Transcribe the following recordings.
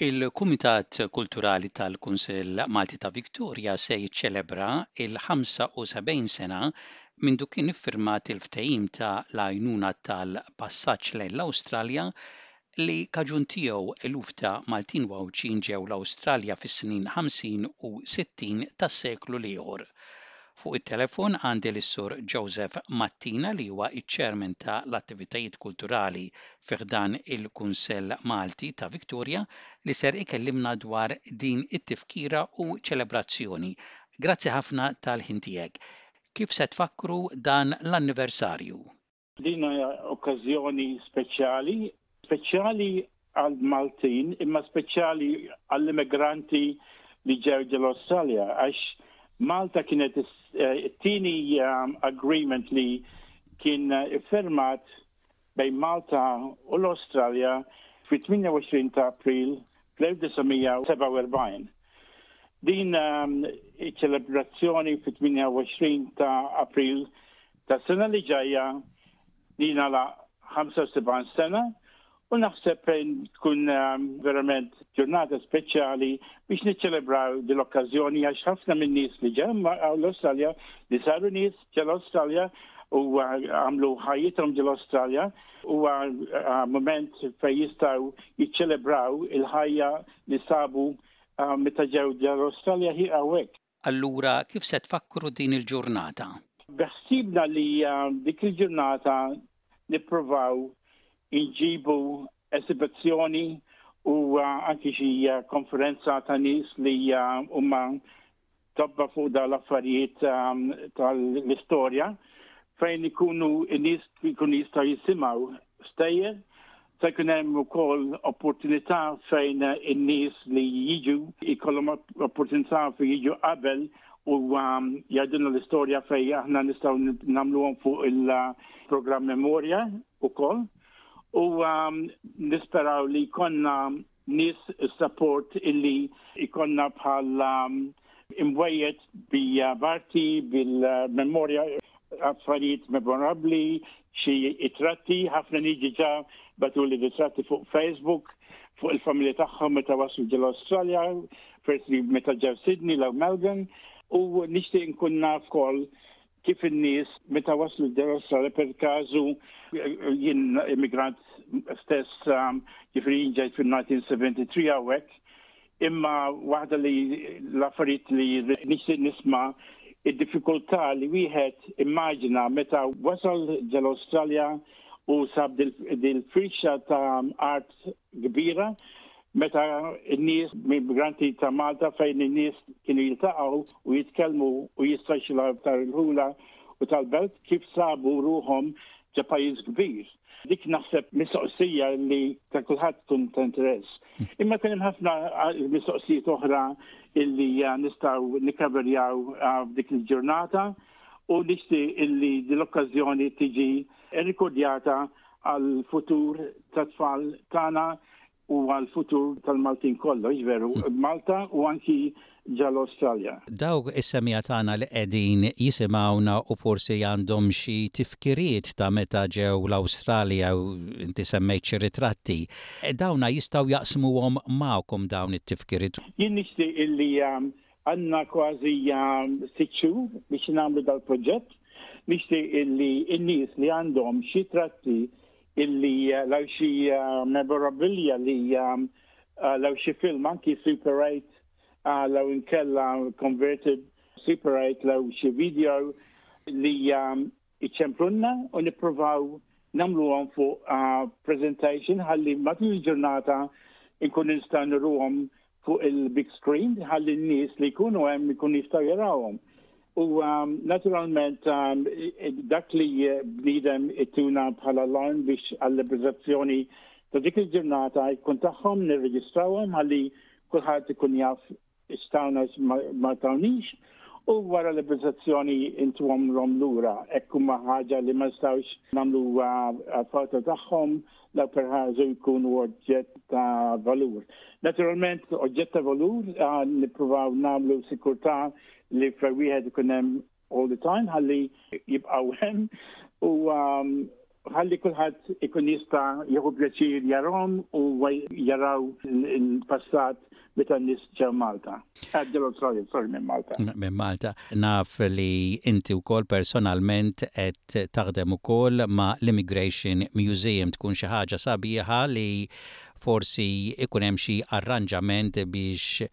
Il-Kumitat Kulturali tal-Kunsill Malti ta' Victoria se jiċċelebra l-75 sena mindu kien iffirmat il-Ftehim ta' l-Għajnuna tal-Passaġġ lejn l-Awstralja li kaġun tiegħu eluf ta' Maltin u Għawdxin ġew l-Awstralja fis-snin ħamsin u sittin tas-seklu l-ieħor. Fuq it-telefon għandi lis-Sur Joseph Mattina li huwa ċ-Chairman ta' l-Attivitajiet Kulturali fi ħdan il-Kunsell Malti ta' Victoria li ser ikellimna dwar din it-tifkira u ċelebrazzjoni. Grazzi ħafna tal-ħin tiegħek. Kif se tfakkru dan l-anniversarju? Din hija okkażjoni speċjali, speċjali għall-Maltin imma speċjali għall-immigranti li ġew ġol-Awstralja għax Malta kienet eh, it-tieni ehm, agreement li kien iffirmat bejn Malta u l-Awstralja fit-28 ta' April fl-1947. Din ehm, iċ-ċelebrazzjoni fit-28 ta' April Tas-sena li ġajja li nagħlaq 75 sena u naħseb fejn tkun ehm, verament ġurnata speċjali biex niċċelebraw din l-okkażjoni għax ħafna minn nies li ġew l-Awstralja li saru nies ġel Awstralja u għamlu ħajjithom ġel Awstralja u moment fejn jistgħu jiċċelebraw il-ħajja li sabu meta ġew ġel Awstralja hi hawnhekk. Allura kif se tfakkru din il-ġurnata? Beħsiebna li dik il-ġurnata nippruvaw inġibu esibizzjoni u anki xi konferenza ta' nies li huma tobba fuq dawn l-affarijiet tal-istorja fejn ikunu n-nies jkunu jistgħu jisimgħu stejjer Se jkun hemm ukoll opportunità fejn in-nies li jiġu jkollhom opportunità fi jiġu qabel u um, jgħidilna l-istorja fejn aħna nistgħu nagħmluhom fuq il-programm Memorja ukoll. U um, nisperaw li jkollna Nies is-sapport illi jkollna bħala imwejjed bija b'arti, bil-memorja, affarijiet memorabbli, xi itratti, ħafna nies diġà batuli ritratti fuq Facebook fuq il-familja tagħhom meta waslu ġol Awstralja, forsi meta ġew Sydney l Melbourne, u nixtieq nkun naf ukoll kif in-nies meta waslu d-Derossara per każu jien immigrant stess um, jiġifieri jien ġejt fil-1973 hawnhekk, imma waħda li l-affarijiet li nixtieq nisma' id-diffikultà li wieħed immaġina meta wasal ġel Awstralja u sab dil-firxa ta' art kbira meta n-nies migranti ta' Malta fejn in-nies kienu jiltaqgħu u jitkellmu u jistgħixu aktar il-ħula u tal-belt kif sabu ruħhom ġa pajjiż kbir. Dik naħseb mistoqsija li ta' kulħadd tkun ta' interess. Imma kien hemm ħafna mistoqsijiet oħra illi nistgħu nikkaverjaw f'dik il-ġurnata u nixti illi din l-okkażjoni tiġi irrikordjata għall-futur tat-tfal tagħna u għall-futur tal-Maltin kollox veru b'Malta u anki ġal-Awstralja. Dawk is-semgħa tagħna li qegħdin jisimgħuna u forsi għandhom xi tifkiriet ta' meta ġew l-Awstralja u inti semmejt xi ritratti, dawna jistgħu jaqsmuhom magħkom dawn it-tifkiriet? Jien nixtieq illi Għandna kważi sitt xhur biex nagħmlu dal-proġett. Nixtieq illi n-nies li għandhom xi tratti illi law xi memorabilia li law xi film anki Super 8 law inkella converted Super 8 law xi video li jċemplulna u nippruvaw nagħmluhom fuq presentation ħalli matul il-ġurnata nkunu nistgħu nuruhom fuq il-big screen ħalli n-nies li jkunu hemm ikunu jistgħu jarawhom. U um, naturalment um, dak li bniedem ittuna bħala alarm biex għall-liberizzazzjoni ta' dik il-ġurnata jkun tagħhom nirreġistrawhom ħalli kulħadd ikun jaf istawna ma tawnix u wara l-liberizzazzjoni intuhom rom lura hekk huma ħaġa li ma nistgħux nagħmlu uh, foto tagħhom dawk perħazu jkunu oġġett ta' valur. Naturalment, oġġett ta' valur nippruvaw nagħmlu sikurtà li fl wieħed ikun hemm all the time ħalli jibqgħu hemm u um, ħalli kulħadd ikun jista' jieħu pjaċir jarhom u jaraw il-passat meta n-nies ġew Malta. Għaddew Awstralja, sorry, minn Malta. Minn Malta. Naf li inti wkoll personalment qed taħdem ukoll ma' l-Immigration Museum tkun xi ħaġa sabiħa li forsi ikun hemm xi arranġament biex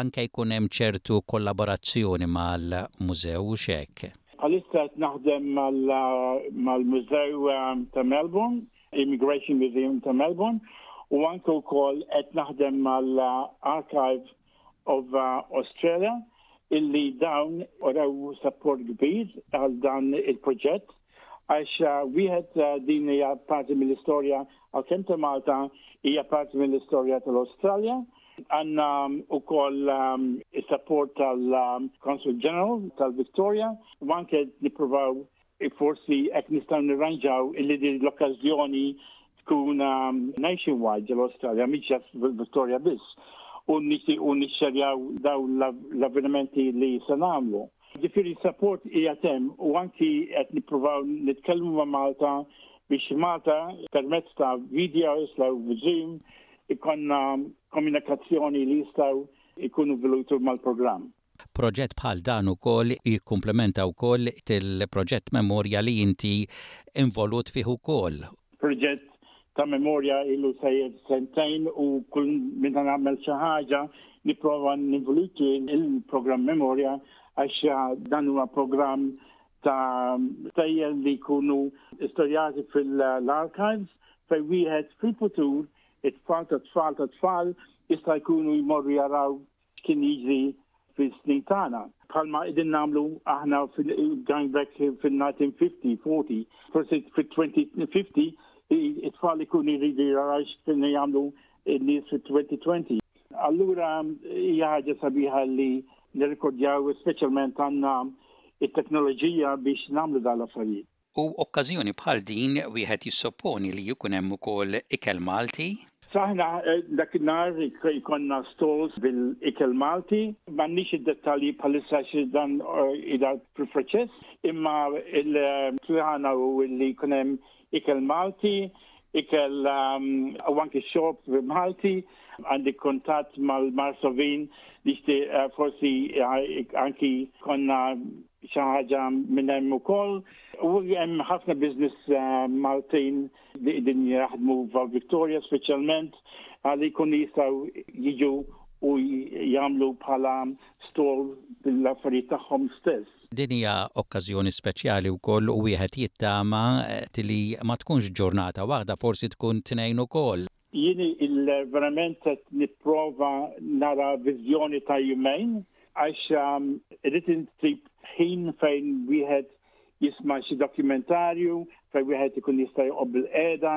anke jkun hemm ċertu kollaborazzjoni mal-mużew, hux hekk? Bħalissa qed naħdem mal-Mużew ta' Melbourne Immigration Museum ta' Melbourne u anke wkoll qed naħdem mal-Archive of Australia illi dawn rew support kbir għal dan il-proġett għax uh, wieħed uh, din hija parti mill-istorja għalkemm ta' Malta hija parti mill-istorja tal-Awstralja. Għanna um, u koll um, il-support tal-Consul um, General tal-Victoria, u anke niprovaw Forsi hekk nistgħu nirranġaw illi din l-okkażjoni tkun um, nationwide l-Awstralja, mhix ġast Victoria biss. U nixtiequ nixxerjaw dawn l-avvenimenti li se nagħmlu. Ġifieri s-sapport hija temm u anki qed nippruvaw nitkellmu ma' Malta biex Malta permezz ta' videos law Zoom ikonna komunikazzjoni li jistgħu ikunu vilutur mal-programm. Proġett bħal dan ukoll jikkumplementa wkoll il-proġett Memorja li inti involut fih ukoll. Proġett ta' Memorja ilu sejjer sentejn u kull meta nagħmel xi ħaġa nipprova ninvoluti l-programm Memorja għax dan huwa programm ta' stejjer li jkunu storjati fil-archives fejn wieħed fil-futur it-tfal tat-tfal tat-tfal jista' jkunu jmorru jaraw kien jiġri fis-snin tagħna. Bħalma qegħdin nagħmlu aħna going back fil-1950, 40, forsi fit-2050 it-tfal ikun jridu jaraw x'kienu jagħmlu n-nies fit-2020. Allura hija ħaġa sabiħa li nirrikordjaw speċjalment għandna it-teknoloġija biex nagħmlu dan l-affarijiet. U okkażjoni bħal din wieħed jissopponi li jkun hemm ukoll ikel Malti? Aħna dak in-nhar jkollna stalls bil-ikel Malti. M'għandniex id-dettalji bħalissa għax dan qiegħda fil-proċess, imma l-pjana hu li jkun hemm ikel Malti, ikel u anki xorb Malti. Għandi kuntatt mal-Marsovin, nixtieq forsi anki jkollna xi ħaġa minn hemm ukoll u hemm ħafna business Maltin li qegħdin jaħdmu f'Val Victoria speċjalment għal jkunu jistgħu jiġu u jagħmlu bħala stall l-affarijiet tagħhom stess. Din hija okkażjoni speċjali wkoll u wieħed jittama li ma tkunx ġurnata waħda forsi tkun tnejn ukoll. Jien verament qed nipprova nara viżjoni ta' jumejn għax um, rrid insib ħin fejn wieħed jisma' xi dokumentarju, fejn wieħed ikun jista' joqgħod bil-qiegħda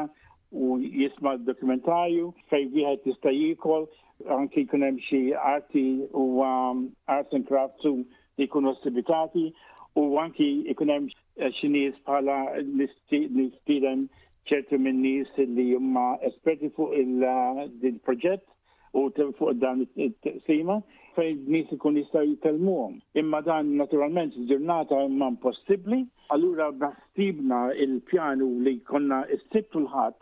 u jisma' dokumentarju, fejn wieħed jista' jiekol, anki jkun hemm xi arti u um, arts and crafts u jkunu osibitati u anki jkun hemm eh, xi nies bħala nistieden ċerti min-nies li huma esperti fuq il-proġett u fuq dan it-tqsima fejn nies ikun jistgħu jitellmuhom. Imma dan naturalment f'ġurnata imma impossibbli, allura naħsibna il-pjanu li konna s-sitt u l-ħadd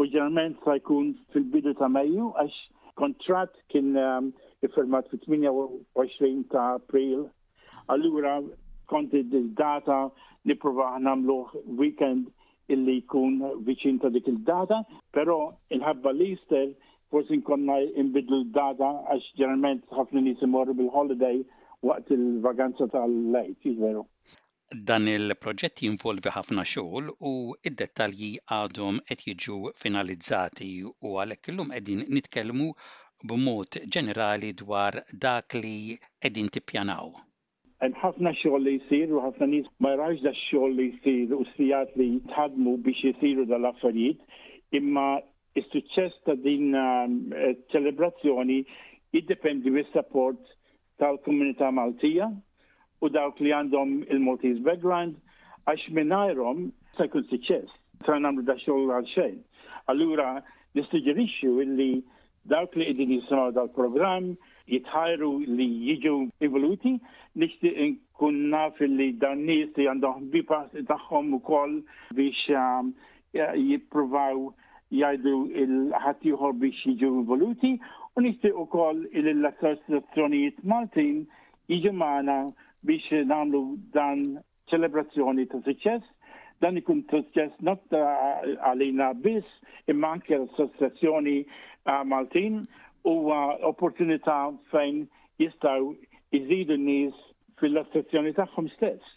u ġeneralment sa jkun fil-bidu ta' Mejju għax kontratt kien um, iffirmat fit-28 ta' April Allura kont il-data nipprova nagħmluh weekend illi jkun viċin ta' dik il-data, però inħabba l-Easter forsi nkonna imbidlu l-data għax ġeneralment ħafna nies imorru bil-holiday waqt il-vaganza tal-lejt, veru. Dan il-proġett jinvolvi ħafna xogħol u d-dettalji għadhom qed jiġu finalizzati u għalhekk illum qegħdin nitkellmu b'mod ġenerali dwar dak li qegħdin tippjanaw. Hemm ħafna xogħol li jsir u ħafna nies ma jrawx dax-xogħol li jsir u s-sigħat li jitħaddmu biex isiru dal-affarijiet imma s-suċċess ta' din iċ-ċelebrazzjoni jiddependi mis-sapport tal-komunità Maltija u dawk li għandhom il-Maltese background għax mingħajrhom se jkun suċċess. Se nagħmlu da xogħol għal xejn. Allura nissuġġerixxu illi dawk li qegħdin jisimgħu dal-programm jitħajru li jiġu involuti, nixtieq inkun naf illi dan nies li għandhom ħbieb tagħhom ukoll biex um, jippruvaw jgħidu il ħaddieħor biex jiġu involuti u nixtieq ukoll li l-assoċjazzjonijiet Maltin jiġu magħna biex nagħmlu dan ċelebrazzjoni ta' suċċess dan ikun suċċess not għalina biss imma anke l-assoċjazzjoni ah, Maltin huwa opportunità fejn jistgħu jżidu n-nies fil-assoċjazzjoni tagħhom stess.